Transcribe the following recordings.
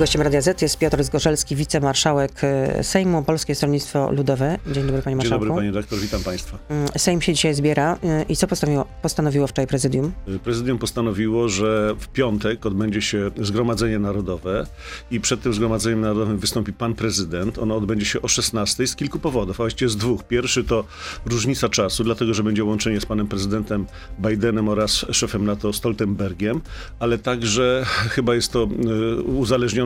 Gościem Radia Z jest Piotr Zgorzelski, wicemarszałek e, Sejmu, Polskie Stronnictwo Ludowe. Dzień dobry panie Dzień marszałku. dobry panie doktor, witam państwa. Mm, Sejm się dzisiaj zbiera e, i co postanowiło, postanowiło wczoraj prezydium? Prezydium postanowiło, że w piątek odbędzie się Zgromadzenie Narodowe i przed tym Zgromadzeniem Narodowym wystąpi pan prezydent. Ono odbędzie się o 16 z kilku powodów, a właściwie z dwóch. Pierwszy to różnica czasu, dlatego że będzie łączenie z panem prezydentem Bidenem oraz szefem NATO Stoltenbergiem, ale także chyba jest to y,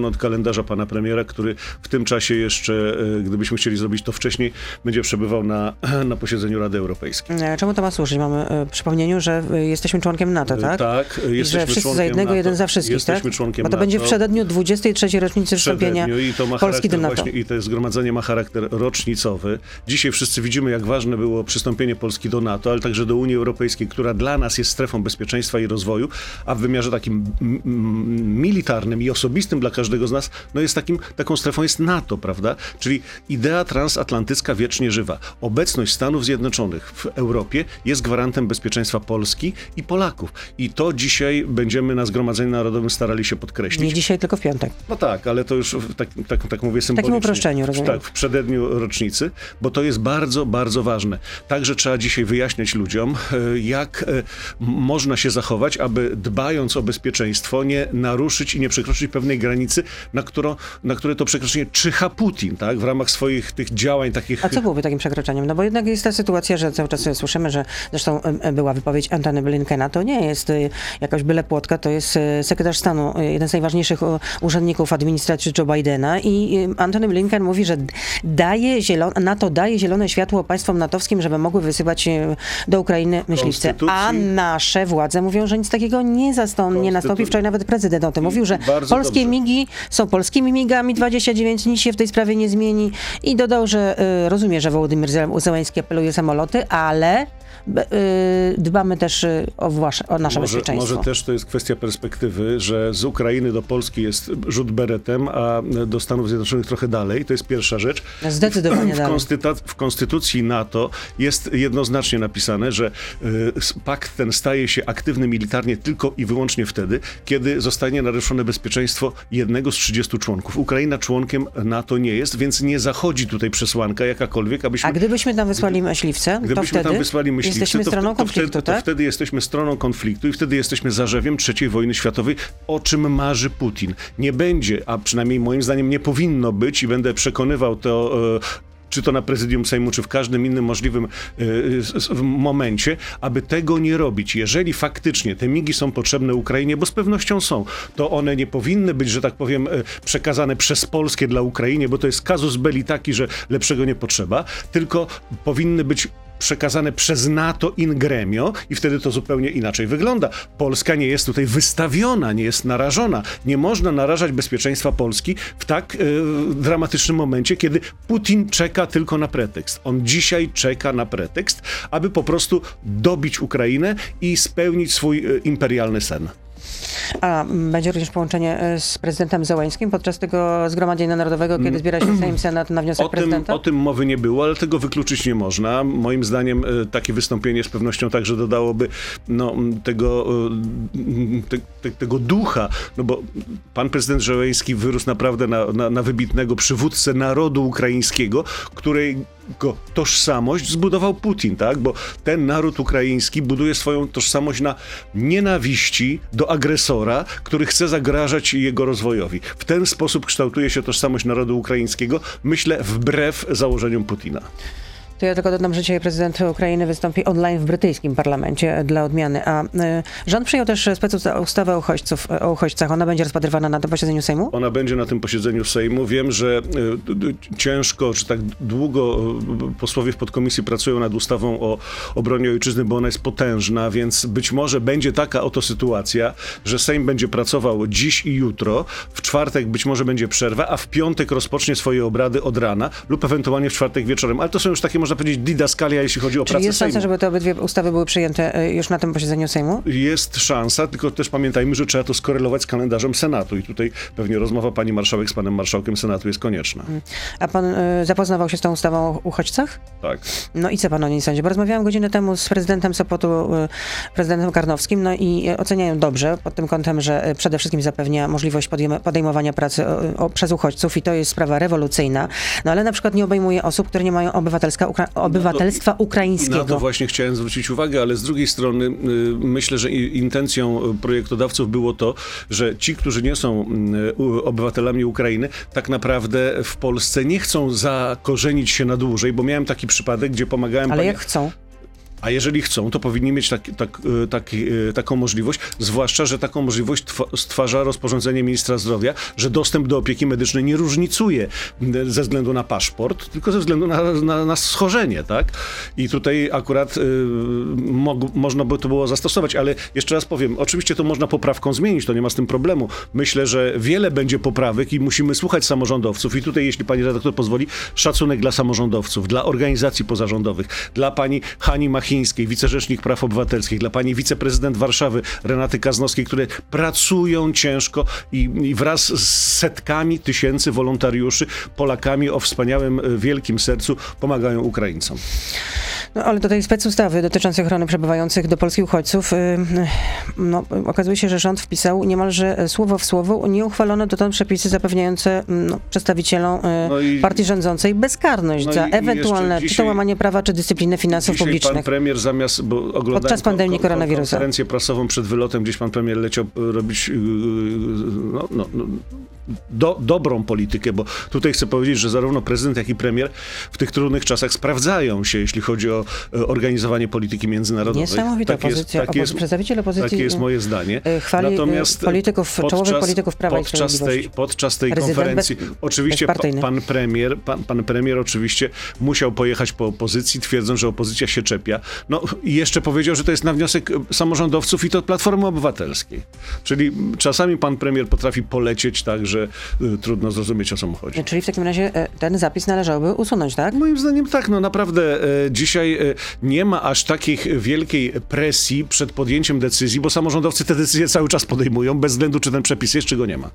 od kalendarza pana premiera, który w tym czasie jeszcze, y, gdybyśmy chcieli zrobić to wcześniej, będzie przebywał na, na posiedzeniu Rady Europejskiej. E, Czemu to ma służyć? Mamy e, przypomnieniu, że e, jesteśmy członkiem NATO, tak? Tak, I jesteśmy że wszyscy za jednego, NATO. jeden za wszystkich, Jesteśmy tak? członkiem Bo to NATO. będzie w przededniu 23. rocznicy wstąpienia przededniu i to ma Polski do NATO. właśnie, i to zgromadzenie ma charakter rocznicowy. Dzisiaj wszyscy widzimy, jak ważne było przystąpienie Polski do NATO, ale także do Unii Europejskiej, która dla nas jest strefą bezpieczeństwa i rozwoju, a w wymiarze takim militarnym i osobistym dla każdego z nas, no jest takim, taką strefą jest NATO, prawda? Czyli idea transatlantycka wiecznie żywa. Obecność Stanów Zjednoczonych w Europie jest gwarantem bezpieczeństwa Polski i Polaków. I to dzisiaj będziemy na Zgromadzeniu Narodowym starali się podkreślić. Nie dzisiaj, tylko w piątek. No tak, ale to już w tak, tak, tak mówię symbolicznie. uproszczeniu, rozumiem. Tak, w przededniu rocznicy, bo to jest bardzo, bardzo ważne. Także trzeba dzisiaj wyjaśniać ludziom, e, jak e, można się zachować, aby dbając o bezpieczeństwo nie naruszyć i nie przekroczyć pewnej granicy, na, którą, na które to przekroczenie czyha Putin, tak, w ramach swoich tych działań takich... A co byłoby takim przekroczeniem? No bo jednak jest ta sytuacja, że cały czas słyszymy, że zresztą była wypowiedź Antony Blinkena, to nie jest y, jakaś byle płotka, to jest y, sekretarz stanu, y, jeden z najważniejszych urzędników administracji Joe Bidena i Antony Blinken mówi, że daje zielone, NATO daje zielone światło państwom natowskim, żeby mogły wysyłać do Ukrainy myśliwce, a nasze władze mówią, że nic takiego nie, nie nastąpi. Wczoraj nawet prezydent o tym mówił, że polskie dobrze. migi są polskimi migami, 29 nic się w tej sprawie nie zmieni. I dodał, że y, rozumie, że Wołodymyr Zełański apeluje samoloty, ale dbamy też y, o, wasze, o nasze Może, bezpieczeństwo. może też to jest kwestia perspektywy, że z Ukrainy do Polski jest rzut beretem, a do Stanów Zjednoczonych trochę dalej. To jest pierwsza rzecz. Zdecydowanie w, dalej. w konstytucji NATO jest jednoznacznie napisane, że y, pakt ten staje się aktywny militarnie tylko i wyłącznie wtedy, kiedy zostanie naruszone bezpieczeństwo jednego z 30 członków. Ukraina członkiem NATO nie jest, więc nie zachodzi tutaj przesłanka jakakolwiek, abyśmy A gdybyśmy tam wysłali myśliwce, to Gdybyśmy wtedy tam wysłali myśliwce, jesteśmy to, stroną to, to, konfliktu, wtedy, to tak? wtedy jesteśmy stroną konfliktu i wtedy jesteśmy zarzewiem III wojny światowej, o czym marzy Putin. Nie będzie, a przynajmniej moim zdaniem nie powinno być i będę przekonywał to. E, czy to na prezydium Sejmu, czy w każdym innym możliwym e, momencie, aby tego nie robić. Jeżeli faktycznie te migi są potrzebne Ukrainie, bo z pewnością są, to one nie powinny być, że tak powiem, e, przekazane przez Polskie dla Ukrainie, bo to jest kazus belli taki, że lepszego nie potrzeba, tylko powinny być przekazane przez NATO in gremio i wtedy to zupełnie inaczej wygląda. Polska nie jest tutaj wystawiona, nie jest narażona. Nie można narażać bezpieczeństwa Polski w tak e, dramatycznym momencie, kiedy Putin czeka tylko na pretekst. On dzisiaj czeka na pretekst, aby po prostu dobić Ukrainę i spełnić swój e, imperialny sen. A będzie również połączenie e, z prezydentem Zełańskim podczas tego Zgromadzenia Narodowego, kiedy zbiera się Sejm Senat na wniosek. O tym, prezydenta? o tym mowy nie było, ale tego wykluczyć nie można. Moim zdaniem e, takie wystąpienie z pewnością także dodałoby no, tego, e, te, te, tego ducha, no bo pan prezydent Żeleński wyrósł naprawdę na, na, na wybitnego przywódcę narodu ukraińskiego, którego tożsamość zbudował Putin, tak? Bo ten naród ukraiński buduje swoją tożsamość na nienawiści do agresora, który chce zagrażać jego rozwojowi. W ten sposób kształtuje się tożsamość narodu ukraińskiego, myślę, wbrew założeniom Putina. To ja tylko dodam, że dzisiaj prezydent Ukrainy wystąpi online w brytyjskim parlamencie dla odmiany. A y, rząd przyjął też specustawę o, uchodźców, o uchodźcach. Ona będzie rozpatrywana na tym posiedzeniu Sejmu? Ona będzie na tym posiedzeniu Sejmu. Wiem, że y, ciężko, czy tak długo y, posłowie w podkomisji pracują nad ustawą o obronie ojczyzny, bo ona jest potężna, więc być może będzie taka oto sytuacja, że Sejm będzie pracował dziś i jutro, w czwartek być może będzie przerwa, a w piątek rozpocznie swoje obrady od rana lub ewentualnie w czwartek wieczorem. Ale to są już takie, można można powiedzieć, didaskalia, jeśli chodzi o Czyli pracę jest szansa, Sejmu. żeby te obydwie ustawy były przyjęte e, już na tym posiedzeniu Sejmu? Jest szansa, tylko też pamiętajmy, że trzeba to skorelować z kalendarzem Senatu i tutaj pewnie rozmowa pani marszałek z panem marszałkiem Senatu jest konieczna. A pan e, zapoznawał się z tą ustawą o uchodźcach? Tak. No i co pan o niej sądzi? Bo rozmawiałam godzinę temu z prezydentem Sopotu, e, prezydentem Karnowskim, no i oceniają dobrze pod tym kątem, że przede wszystkim zapewnia możliwość podejmowania pracy o, o, przez uchodźców i to jest sprawa rewolucyjna. No ale na przykład nie obejmuje osób, które nie mają obywatelska, ukra- obywatelstwa ukraińskiego. Na to właśnie chciałem zwrócić uwagę, ale z drugiej strony y, myślę, że intencją projektodawców było to, że ci, którzy nie są y, obywatelami Ukrainy, tak naprawdę w Polsce nie chcą zakorzenić się na dłużej, bo miałem taki przypadek, gdzie pomagałem Ale pani- jak chcą? A jeżeli chcą, to powinni mieć tak, tak, e, tak, e, taką możliwość, zwłaszcza, że taką możliwość tw- stwarza rozporządzenie ministra zdrowia, że dostęp do opieki medycznej nie różnicuje m, ze względu na paszport, tylko ze względu na, na, na schorzenie, tak? I tutaj akurat y, mog, można by to było zastosować, ale jeszcze raz powiem, oczywiście to można poprawką zmienić, to nie ma z tym problemu. Myślę, że wiele będzie poprawek i musimy słuchać samorządowców i tutaj, jeśli pani redaktor pozwoli, szacunek dla samorządowców, dla organizacji pozarządowych, dla pani Hani Machińskiej, wicerzecznik praw obywatelskich, dla pani wiceprezydent Warszawy Renaty Kaznowskiej, które pracują ciężko i, i wraz z setkami tysięcy wolontariuszy, Polakami o wspaniałym, y, wielkim sercu pomagają Ukraińcom. No ale do tej specustawy dotyczącej ochrony przebywających do Polski uchodźców, no, okazuje się, że rząd wpisał niemalże e, słowo w słowo nieuchwalone dotąd przepisy zapewniające no, przedstawicielom y, No i- partii rządzącej bezkarność No za i- i ewentualne jeszcze czy to łamanie prawa, czy dyscypliny finansów Dzisiaj pan publicznych. premier zamiast, bo oglądałem Podczas pandemii ko- ko- koronawirusa. konferencję prasową przed wylotem, gdzieś pan premier leciał e, robić no, no, no, do, dobrą politykę, bo tutaj chcę powiedzieć, że zarówno prezydent, jak i premier w tych trudnych czasach sprawdzają się, jeśli chodzi o e, organizowanie polityki międzynarodowej. Niesamowita Takie jest- opozycja, takie jest- przedstawiciel opozycji Takie jest moje zdanie. y, chwali, y, polityków, czołowych polityków Prawa podczas tej, podczas tej konferencji bez- oczywiście pan premier, pan, pan premier oczywiście musiał pojechać po opozycji, twierdząc, że opozycja się czepia. No i jeszcze powiedział, że to jest na wniosek e, samorządowców i to Platformy Obywatelskiej. Czyli czasami pan premier potrafi polecieć tak, że y, trudno zrozumieć o co mu chodzi. Czyli w takim razie e, ten zapis należałoby usunąć, tak? Moim zdaniem tak, no naprawdę e, dzisiaj e, nie ma aż takich wielkiej presji przed podjęciem decyzji, bo samorządowcy te decyzje cały czas podejmują, bez względu czy ten przepis jest, czy go nie ma.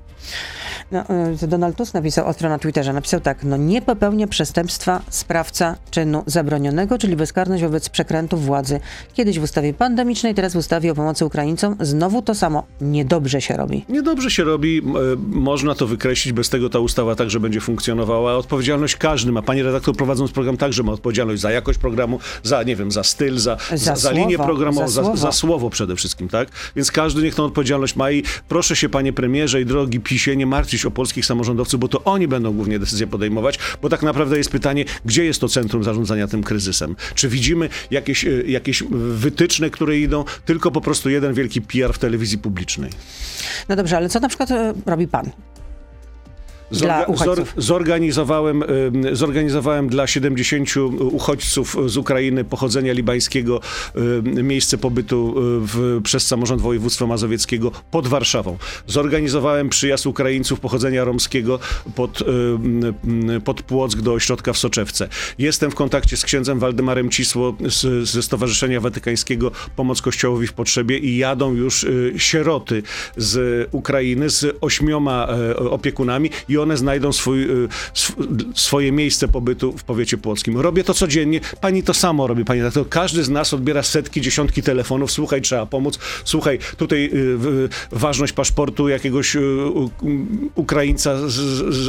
No, to Donald Tusk napisał ostro na Twitterze, napisał tak, no nie popełnia przestępstwa sprawca czynu zabronionego, czyli bezkarność wobec przekrętów władzy. Kiedyś w ustawie pandemicznej, teraz w ustawie o pomocy Ukraińcom, znowu to samo. Niedobrze się robi. Niedobrze się robi, e, można to wykreślić, bez tego ta ustawa także będzie funkcjonowała. Odpowiedzialność każdy ma. Pani redaktor prowadząc program także ma odpowiedzialność za jakość programu, za, nie wiem, za styl, za, za, za, słowo, linię programową, za za, słowo. za słowo przede wszystkim, tak? Więc każdy niech tą odpowiedzialność ma i proszę się, panie premierze i drogi PiSie, nie martwić o polskich samorządowców, bo to oni będą głównie decyzje podejmować, bo tak naprawdę jest pytanie, gdzie jest to centrum zarządzania tym kryzysem? Czy widzimy jakieś, e, jakieś wytyczne, które idą, tylko po prostu jeden wielki PR w telewizji publicznej? No dobrze, ale co na przykład e, robi pan? Dla uchodźców. zorganizowałem, zorganizowałem dla 70 uchodźców z Ukrainy pochodzenia libańskiego miejsce pobytu y, w, przez samorząd województwa mazowieckiego pod Warszawą. Zorganizowałem przyjazd Ukraińców pochodzenia romskiego pod, pod Płock do ośrodka w Soczewce. Jestem w kontakcie z księdzem Waldemarem Cisło z, ze Stowarzyszenia Watykańskiego Pomoc Kościołowi w Potrzebie i jadą już y, sieroty z Ukrainy z ośmioma e, opiekunami i one znajdą swój, y, sw, swoje miejsce pobytu w powiecie płockim. Robię to codziennie. Pani to samo robi, pani redaktor. Każdy z nas odbiera setki, dziesiątki telefonów. Słuchaj, trzeba pomóc. Słuchaj, tutaj y, ważność paszportu jakiegoś y, Ukraińca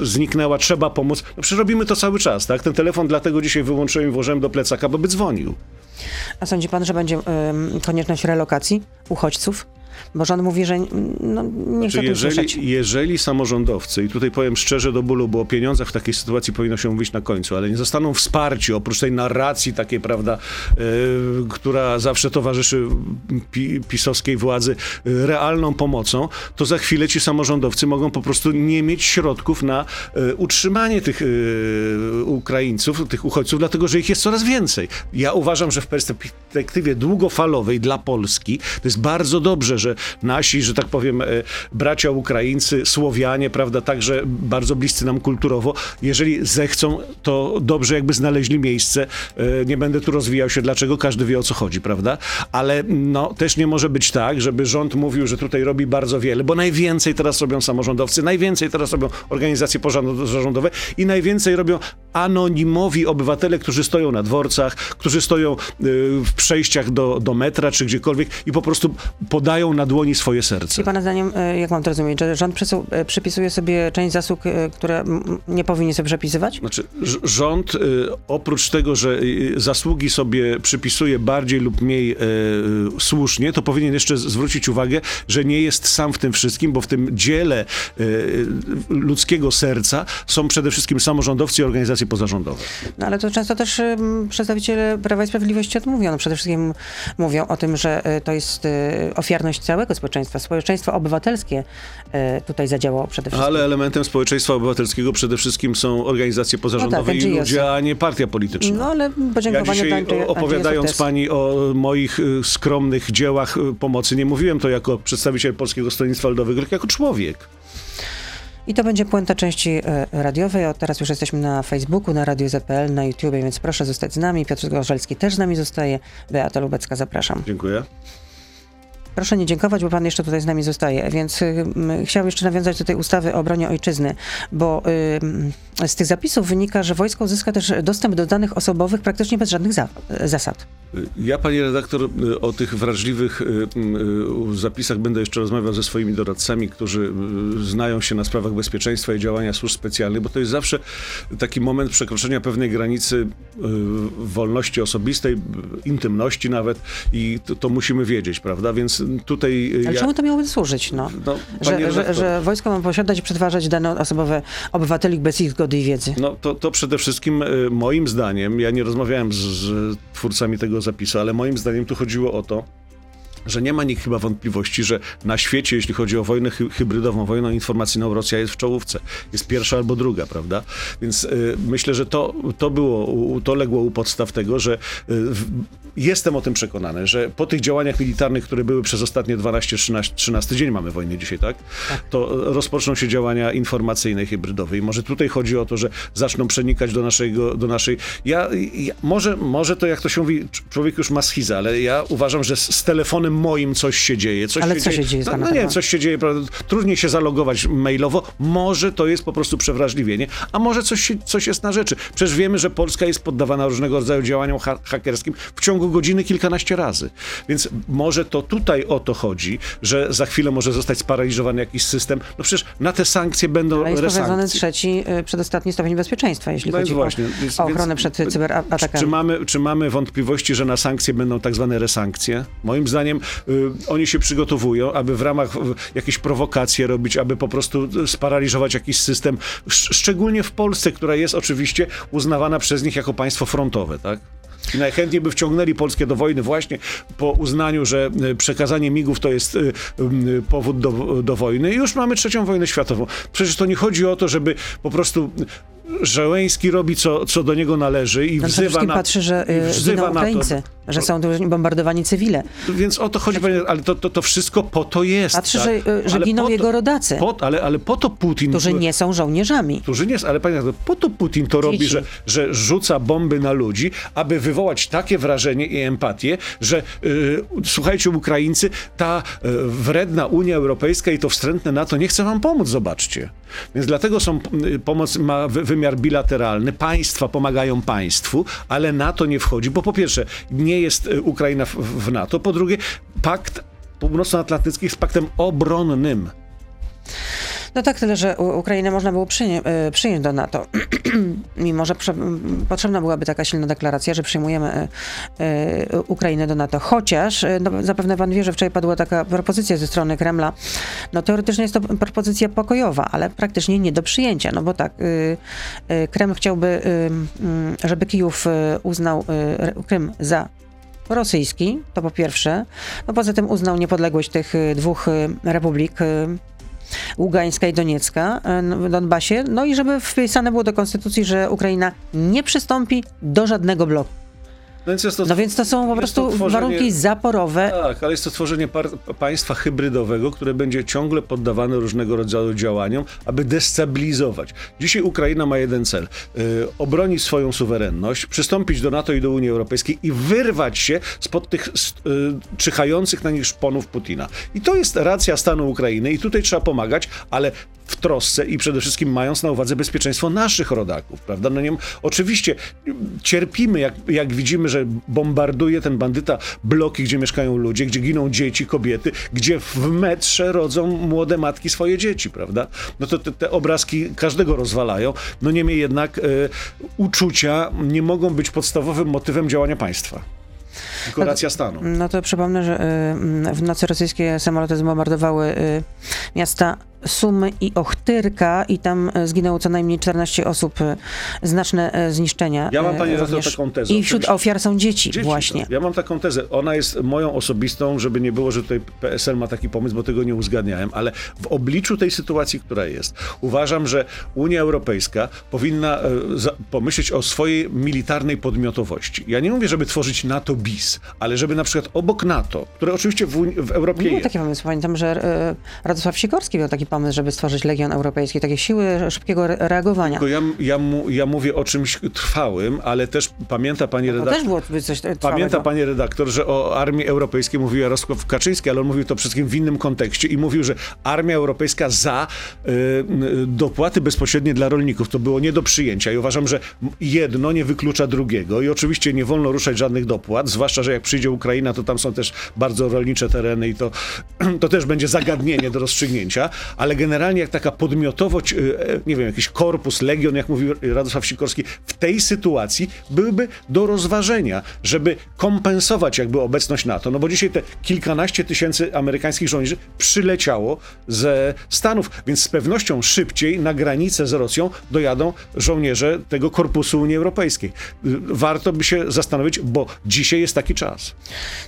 zniknęła, trzeba pomóc. No przecież robimy to cały czas, tak? Ten telefon dlatego dzisiaj wyłączyłem i włożyłem do plecaka, bo by dzwonił. A sądzi pan, że będzie ym, konieczność relokacji uchodźców? Bo rząd mówi, że mm, no, nie chce Czy tu słyszeć. jeżeli, jeżeli samorządowcy, i tutaj powiem szczerze do bólu, bo o pieniądzach w takiej sytuacji powinno się mówić na końcu, ale nie zostaną wsparci, oprócz tej narracji takiej, prawda, e, która zawsze towarzyszy pi, pisowskiej władzy, e, realną pomocą, to za chwilę ci samorządowcy mogą po prostu nie mieć środków na e, utrzymanie tych Ukraińców, tych uchodźców, dlatego że ich jest coraz więcej. Ja uważam, że w perspektywie długofalowej dla Polski to jest bardzo dobrze, że że nasi, że tak powiem, e, bracia Ukraińcy, Słowianie, prawda, także bardzo bliscy nam kulturowo, jeżeli zechcą, to dobrze jakby znaleźli miejsce. E, Nie będę tu rozwijał się, dlaczego, każdy wie o co chodzi, prawda? Ale no, też nie może być tak, żeby rząd mówił, że tutaj robi bardzo wiele, bo najwięcej teraz robią samorządowcy, najwięcej teraz robią organizacje pozarządowe i najwięcej robią anonimowi obywatele, którzy stoją na dworcach, którzy stoją y, w przejściach do, do metra czy gdziekolwiek i po prostu podają na dłoni swoje serce. I pana zdaniem, e, jak mam to rozumieć, że rząd przysu- e, przypisuje sobie część zasług, e, które nie powinien sobie przepisywać? Znaczy, rząd oprócz tego, że zasługi sobie przypisuje bardziej lub mniej słusznie, to powinien jeszcze zwrócić uwagę, że nie jest sam w tym wszystkim, bo w tym dziele ludzkiego serca są przede wszystkim samorządowcy i organizacje pozarządowe. No ale to często też przedstawiciele Prawa i Sprawiedliwości odmówią. No, przede wszystkim mówią o tym, że to jest ofiarność całego społeczeństwa. Społeczeństwo obywatelskie e, tutaj zadziałało przede wszystkim. Ale elementem społeczeństwa obywatelskiego przede wszystkim są organizacje pozarządowe No tak, i ludzie, a nie partia polityczna. No ale Ja podziękowania dzisiaj opowiadając pani o moich y, skromnych dziełach y, pomocy, nie mówiłem to jako przedstawiciel Polskiego Stronnictwa Ludowego, tylko jako człowiek. I to będzie puenta części e, radiowej. Od teraz już jesteśmy na Facebooku, na Radio ZPL, na YouTubie, więc proszę zostać z nami. Piotr Gorzelski też z nami zostaje. Beata Lubecka, zapraszam. Dziękuję. Proszę nie dziękować, bo pan jeszcze tutaj z nami zostaje. Więc y, chciałam jeszcze nawiązać do tej ustawy o obronie ojczyzny, bo y, z tych zapisów wynika, że wojsko uzyska też dostęp do danych osobowych praktycznie bez żadnych za, zasad. Ja, pani redaktor, y, o tych wrażliwych y, y, zapisach będę jeszcze rozmawiał ze swoimi doradcami, którzy znają się na sprawach bezpieczeństwa i działania służb specjalnych, bo to jest zawsze taki moment przekroczenia pewnej granicy wolności osobistej, intymności nawet i to, to musimy wiedzieć, prawda? Więc tutaj y, Ale ja... czemu to miałoby służyć? No? No, Że, że, że wojsko ma posiadać i przetwarzać dane osobowe obywateli bez ich zgody i wiedzy. No to, to przede wszystkim y, moim zdaniem, ja nie rozmawiałem z, z twórcami tego zapisu, ale moim zdaniem tu chodziło o to, że nie ma nikt chyba wątpliwości, że na świecie, jeśli chodzi o wojnę hy- hybrydową, wojnę informacyjną, Rosja jest w czołówce. Jest pierwsza albo druga, prawda? Więc y, myślę, że to, to było, to legło u podstaw tego, że y, jestem o tym przekonany, że po tych działaniach militarnych, które były przez ostatnie 12, 13, 13 dzień mamy wojny dzisiaj, tak? To rozpoczną się działania informacyjne, hybrydowe. I może tutaj chodzi o to, że zaczną przenikać do, naszego, do naszej... Ja, ja, może, może to, jak to się mówi, cz- człowiek już ma schizę, ale ja uważam, że z, z telefonem moim coś się dzieje. Coś Ale się co dzieje, się dzieje z No, no nie coś się dzieje, prawda? Trudniej się zalogować mailowo. Może to jest po prostu przewrażliwienie, a może coś, coś jest na rzeczy. Przecież wiemy, że Polska jest poddawana różnego rodzaju działaniom ha- hakerskim w ciągu godziny kilkanaście razy. Więc może to tutaj o to chodzi, że za chwilę może zostać sparaliżowany jakiś system. No przecież na te sankcje będą Ale jest powiązany resankcje. trzeci, y, przedostatni stopień bezpieczeństwa, jeśli No chodzi właśnie, o, więc- o ochronę przed cyberatakami. Czy mamy, czy mamy wątpliwości, że na sankcje będą tak zwane resankcje? Moim zdaniem y, oni się przygotowują, aby w ramach y, jakieś prowokacje robić, aby po prostu sparaliżować jakiś system, sz- szczególnie w Polsce, która jest oczywiście uznawana przez nich jako państwo frontowe, tak? I najchętniej by wciągnęli Polskę do wojny właśnie po uznaniu, że y, przekazanie migów to jest y, y, powód do, do wojny. I już mamy trzecią wojnę światową. Przecież to nie chodzi o to, żeby po prostu Żeleński robi co, co do niego należy i wzywa na, patrzy, że y, wzywa na to. Że są bombardowani cywile. Więc o to chodzi, panie, ale to, to, to wszystko po to jest. Patrzy, tak? że, y, że Ale giną po to- jego rodacy, Po, ale, ale po to Putin... którzy nie są żołnierzami. Którzy nie, ale panie, redaktor, po to Putin to robi, że, że rzuca bomby na ludzi, aby wywołać takie wrażenie i empatię, że y, słuchajcie, Ukraińcy, ta y, wredna Unia Europejska i to wstrętne NATO nie chce wam pomóc, zobaczcie. Więc dlatego są, pomoc ma wy, wymiar bilateralny, państwa pomagają państwu, ale NATO nie wchodzi, bo po pierwsze, nie jest y, Ukraina w, w NATO, po drugie, pakt północnoatlantycki jest paktem obronnym. No tak, tyle, że Ukrainę można było y, przyjąć do NATO. Mimo, że potrzebna byłaby taka silna deklaracja, że przyjmujemy y, y, Ukrainę do NATO. Chociaż, no, zapewne pan wie, że wczoraj padła taka propozycja ze strony Kremla. No teoretycznie jest to propozycja pokojowa, ale praktycznie nie do przyjęcia. No bo tak, Kreml chciałby, żeby Kijów uznał Krym za rosyjski, to po pierwsze. No poza tym uznał niepodległość tych dwóch republik, Ługańska i Doniecka y, w Donbasie, no i żeby wpisane było do konstytucji, że Ukraina nie przystąpi do żadnego bloku. No więc, to, No więc to są po prostu warunki zaporowe. Tak, ale jest to tworzenie państwa hybrydowego, które będzie ciągle poddawane różnego rodzaju działaniom, aby destabilizować. Dzisiaj Ukraina ma jeden cel: y, obronić swoją suwerenność, przystąpić do NATO i do Unii Europejskiej i wyrwać się spod tych st- y, czyhających na nich szponów Putina. I to jest racja stanu Ukrainy, i tutaj trzeba pomagać, ale w trosce i przede wszystkim mając na uwadze bezpieczeństwo naszych rodaków, prawda? No nie, oczywiście cierpimy, jak, jak widzimy, że bombarduje ten bandyta bloki, gdzie mieszkają ludzie, gdzie giną dzieci, kobiety, gdzie w metrze rodzą młode matki swoje dzieci, prawda? No to te, te obrazki każdego rozwalają. No niemniej jednak y, uczucia nie mogą być podstawowym motywem działania państwa. Tylko racja stanu. No to przypomnę, że y, w nocy rosyjskie samoloty zbombardowały y, miasta Sumy i Ochtyrka i tam y, zginęło co najmniej 14 osób, y, znaczne y, zniszczenia. Ja mam, panie również. taką tezę. I wśród ofiar są dzieci, Dzieci, właśnie. tak. Ja mam taką tezę. Ona jest moją osobistą, żeby nie było, że tutaj PSL ma taki pomysł, bo tego nie uzgadniałem, ale w obliczu tej sytuacji, która jest, uważam, że Unia Europejska powinna e, pomyśleć o swojej militarnej podmiotowości. Ja nie mówię, żeby tworzyć NATO bis, ale żeby na przykład obok NATO, które oczywiście w, Unii- w Europie Był jest, taki pomysł. Pamiętam, że e, Radosław Sikorski miał taki pomysł, żeby stworzyć Legion Europejski, takie siły szybkiego re- reagowania. tylko ja, ja, ja mówię o czymś trwałym, ale też pamięta pani To redaktor. też było by coś trwałego. Pamięta panie redaktor, że o armii europejskiej mówił Jarosław Kaczyński, ale on mówił to wszystkim w innym kontekście i mówił, że armia europejska za y, y, dopłaty bezpośrednie dla rolników. To było nie do przyjęcia i uważam, że jedno nie wyklucza drugiego i oczywiście nie wolno ruszać żadnych dopłat, zwłaszcza, że jak przyjdzie Ukraina, to tam są też bardzo rolnicze tereny i to, to też będzie zagadnienie do rozstrzygnięcia, ale generalnie jak taka podmiotowość, y, e, nie wiem, jakiś korpus, legion, jak mówił Radosław Sikorski, w tej sytuacji byłby do rozważenia, żeby kompensować jakby obecność NATO. No bo dzisiaj te kilkanaście tysięcy amerykańskich żołnierzy przyleciało ze Stanów, więc z pewnością szybciej na granicę z Rosją dojadą żołnierze tego korpusu Unii Europejskiej. Y, Warto by się zastanowić, bo dzisiaj jest taki czas.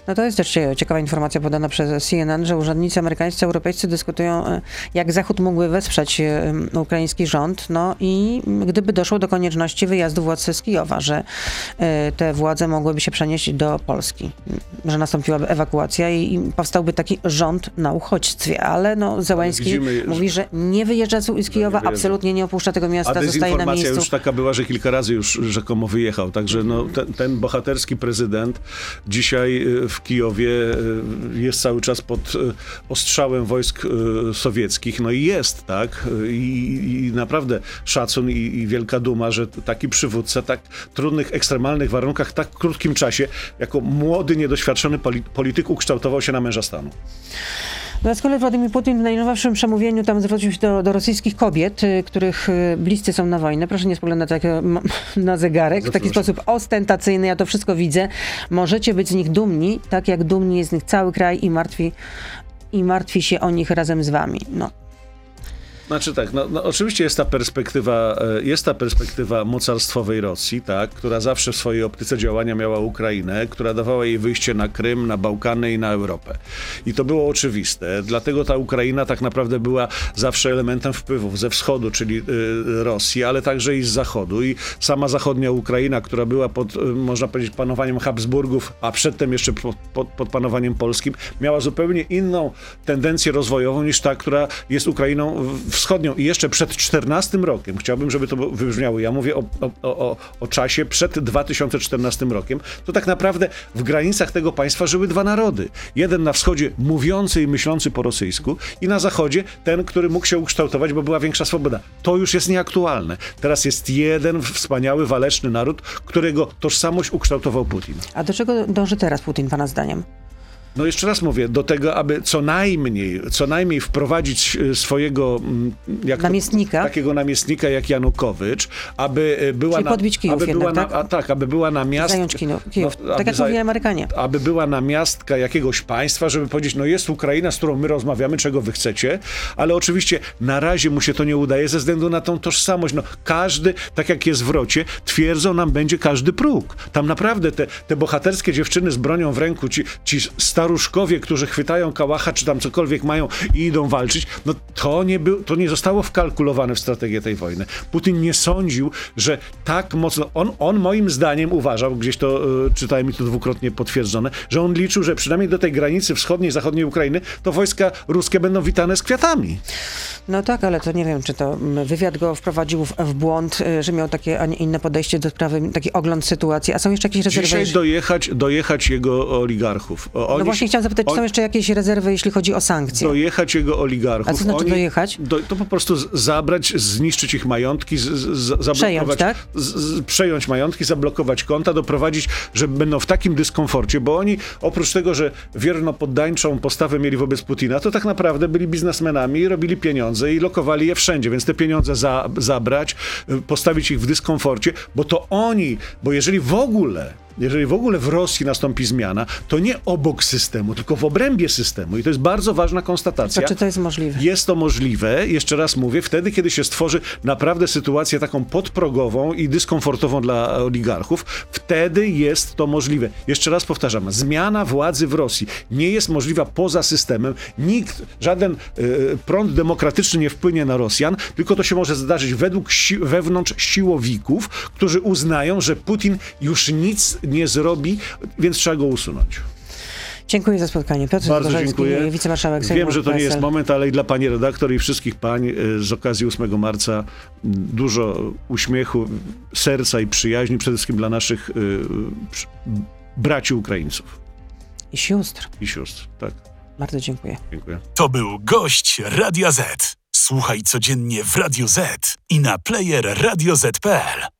No to jest też cie- ciekawa informacja podana przez CNN, że urzędnicy amerykańscy, europejscy dyskutują, e, jak Zachód mógłby wesprzeć e, ukraiński rząd, no i gdyby doszło do konieczności wyjazdu władz z Kijowa, że e, te władze mogłyby się przenieść do Polski, że nastąpiłaby ewakuacja i, i powstałby taki rząd na uchodźstwie, ale no Zełański widzimy, mówi, że nie wyjeżdża z z Kijowa, wyjeżdża. absolutnie nie opuszcza tego A miasta, zostaje na miejscu. już taka była, że kilka razy już rzekomo wyjechał. Także no, ten, ten bohaterski prezydent dzisiaj y, w Kijowie y, jest cały czas pod ostrzałem wojsk y, sowieckich. No i jest, tak? I, i naprawdę szacun i, i wielka duma, że taki przywódca tak trudnych, ekstremalnych warunkach, w tak krótkim czasie, jako młody, niedoświadczony poli- polityk ukształtował się na męża stanu. No, z kolei Władimir Putin w najnowszym przemówieniu tam zwrócił się do, do rosyjskich kobiet, y, których y, bliscy są na wojnę. Proszę nie spoglądać tak, y, na zegarek w taki sposób ostentacyjny. Ja to wszystko widzę. Możecie być z nich dumni, tak jak dumni jest z nich cały kraj i martwi, i martwi się o nich razem z wami. No. Znaczy tak, no, no oczywiście jest ta perspektywa, e, jest ta perspektywa mocarstwowej Rosji, tak, która zawsze w swojej optyce działania miała Ukrainę, która dawała jej wyjście na Krym, na Bałkany i na Europę. I to było oczywiste. Dlatego ta Ukraina tak naprawdę była zawsze elementem wpływów ze wschodu, czyli y, Rosji, ale także i z zachodu. I sama zachodnia Ukraina, która była pod, y, można powiedzieć, panowaniem Habsburgów, a przedtem jeszcze pod, pod, pod panowaniem polskim, miała zupełnie inną tendencję rozwojową niż ta, która jest Ukrainą w- wschodnią. I jeszcze przed 14 rokiem, chciałbym, żeby to wybrzmiało, ja mówię o, o, o, o czasie przed 2014 rokiem, to tak naprawdę w granicach tego państwa żyły dwa narody. Jeden na wschodzie mówiący i myślący po rosyjsku i na zachodzie ten, który mógł się ukształtować, bo była większa swoboda. To już jest nieaktualne. Teraz jest jeden wspaniały, waleczny naród, którego tożsamość ukształtował Putin. A do czego dąży teraz Putin, pana zdaniem? No jeszcze raz mówię, do tego, aby co najmniej, co najmniej wprowadzić e, swojego mm, jak to- Namiestnika? takiego namiestnika jak Janukowycz, aby e, była Czyli na, podbić Kijów aby była jednak, na, tak? a, tak, aby była na miast, Zająć Kijów. Kijów. no, tak jak mówili Amerykanie. aby była namiastka jakiegoś państwa, żeby powiedzieć, no jest Ukraina, z którą my rozmawiamy, czego wy chcecie, ale oczywiście na razie mu się to nie udaje ze względu na tą tożsamość. No każdy, tak jak jest w Rocie, twierdzą nam będzie każdy próg. Tam naprawdę te, te bohaterskie dziewczyny z bronią w ręku, ci, ci staruszkowie, którzy chwytają kałacha, czy tam cokolwiek mają i idą walczyć, no to nie, był, to nie zostało wkalkulowane w strategię tej wojny. Putin nie sądził, że tak mocno, on, on moim zdaniem uważał, gdzieś to y, czytałem i to dwukrotnie potwierdzone, że on liczył, że przynajmniej do tej granicy wschodniej, zachodniej Ukrainy, to wojska ruskie będą witane z kwiatami. No tak, ale to nie wiem, czy to mm, wywiad go wprowadził w, w błąd, y, że miał takie, a nie inne podejście do sprawy, taki ogląd sytuacji. A są jeszcze jakieś rezerwy? Dzisiaj dojechać, dojechać jego oligarchów. No oni- właśnie chciałam zapytać, czy on- są jeszcze jakieś rezerwy, jeśli chodzi o sankcje? dojechać jego oligarchów. A co znaczy Oni- dojechać? Do, to po prostu zabrać, zniszczyć ich majątki, z, z, zablokować, Przejąć, tak? z, przejąć majątki, zablokować konta, doprowadzić, że będą w takim dyskomforcie, bo oni oprócz tego, że wierno poddańczą postawę mieli wobec Putina, to tak naprawdę byli biznesmenami, robili pieniądze i lokowali je wszędzie, więc te pieniądze za, zabrać, y, postawić ich w dyskomforcie, bo to oni, bo jeżeli w ogóle jeżeli w ogóle w Rosji nastąpi zmiana, to nie obok systemu, tylko w obrębie systemu. I to jest bardzo ważna konstatacja. To czy to jest możliwe? Jest to możliwe, jeszcze raz mówię, wtedy, kiedy się stworzy naprawdę sytuację taką podprogową i dyskomfortową dla oligarchów, wtedy jest to możliwe. Jeszcze raz powtarzam, zmiana władzy w Rosji nie jest możliwa poza systemem. Nikt, żaden y, prąd demokratyczny nie wpłynie na Rosjan, tylko to się może zdarzyć według si- wewnątrz siłowików, którzy uznają, że Putin już nic nie zrobi, więc trzeba go usunąć. Dziękuję za spotkanie. Piotr Bardzo dziękuję. wicemarszałek Sejmu Wiem, że to nie jest moment, ale i dla pani redaktor i wszystkich pań y, z okazji 8 marca dużo uśmiechu, serca i przyjaźni, przede wszystkim dla naszych y, braci Ukraińców I sióstr. i sióstr. Tak, Bardzo dziękuję. dziękuję. To był gość Radia Z. Słuchaj codziennie w Radio Z i na player radioz.pl.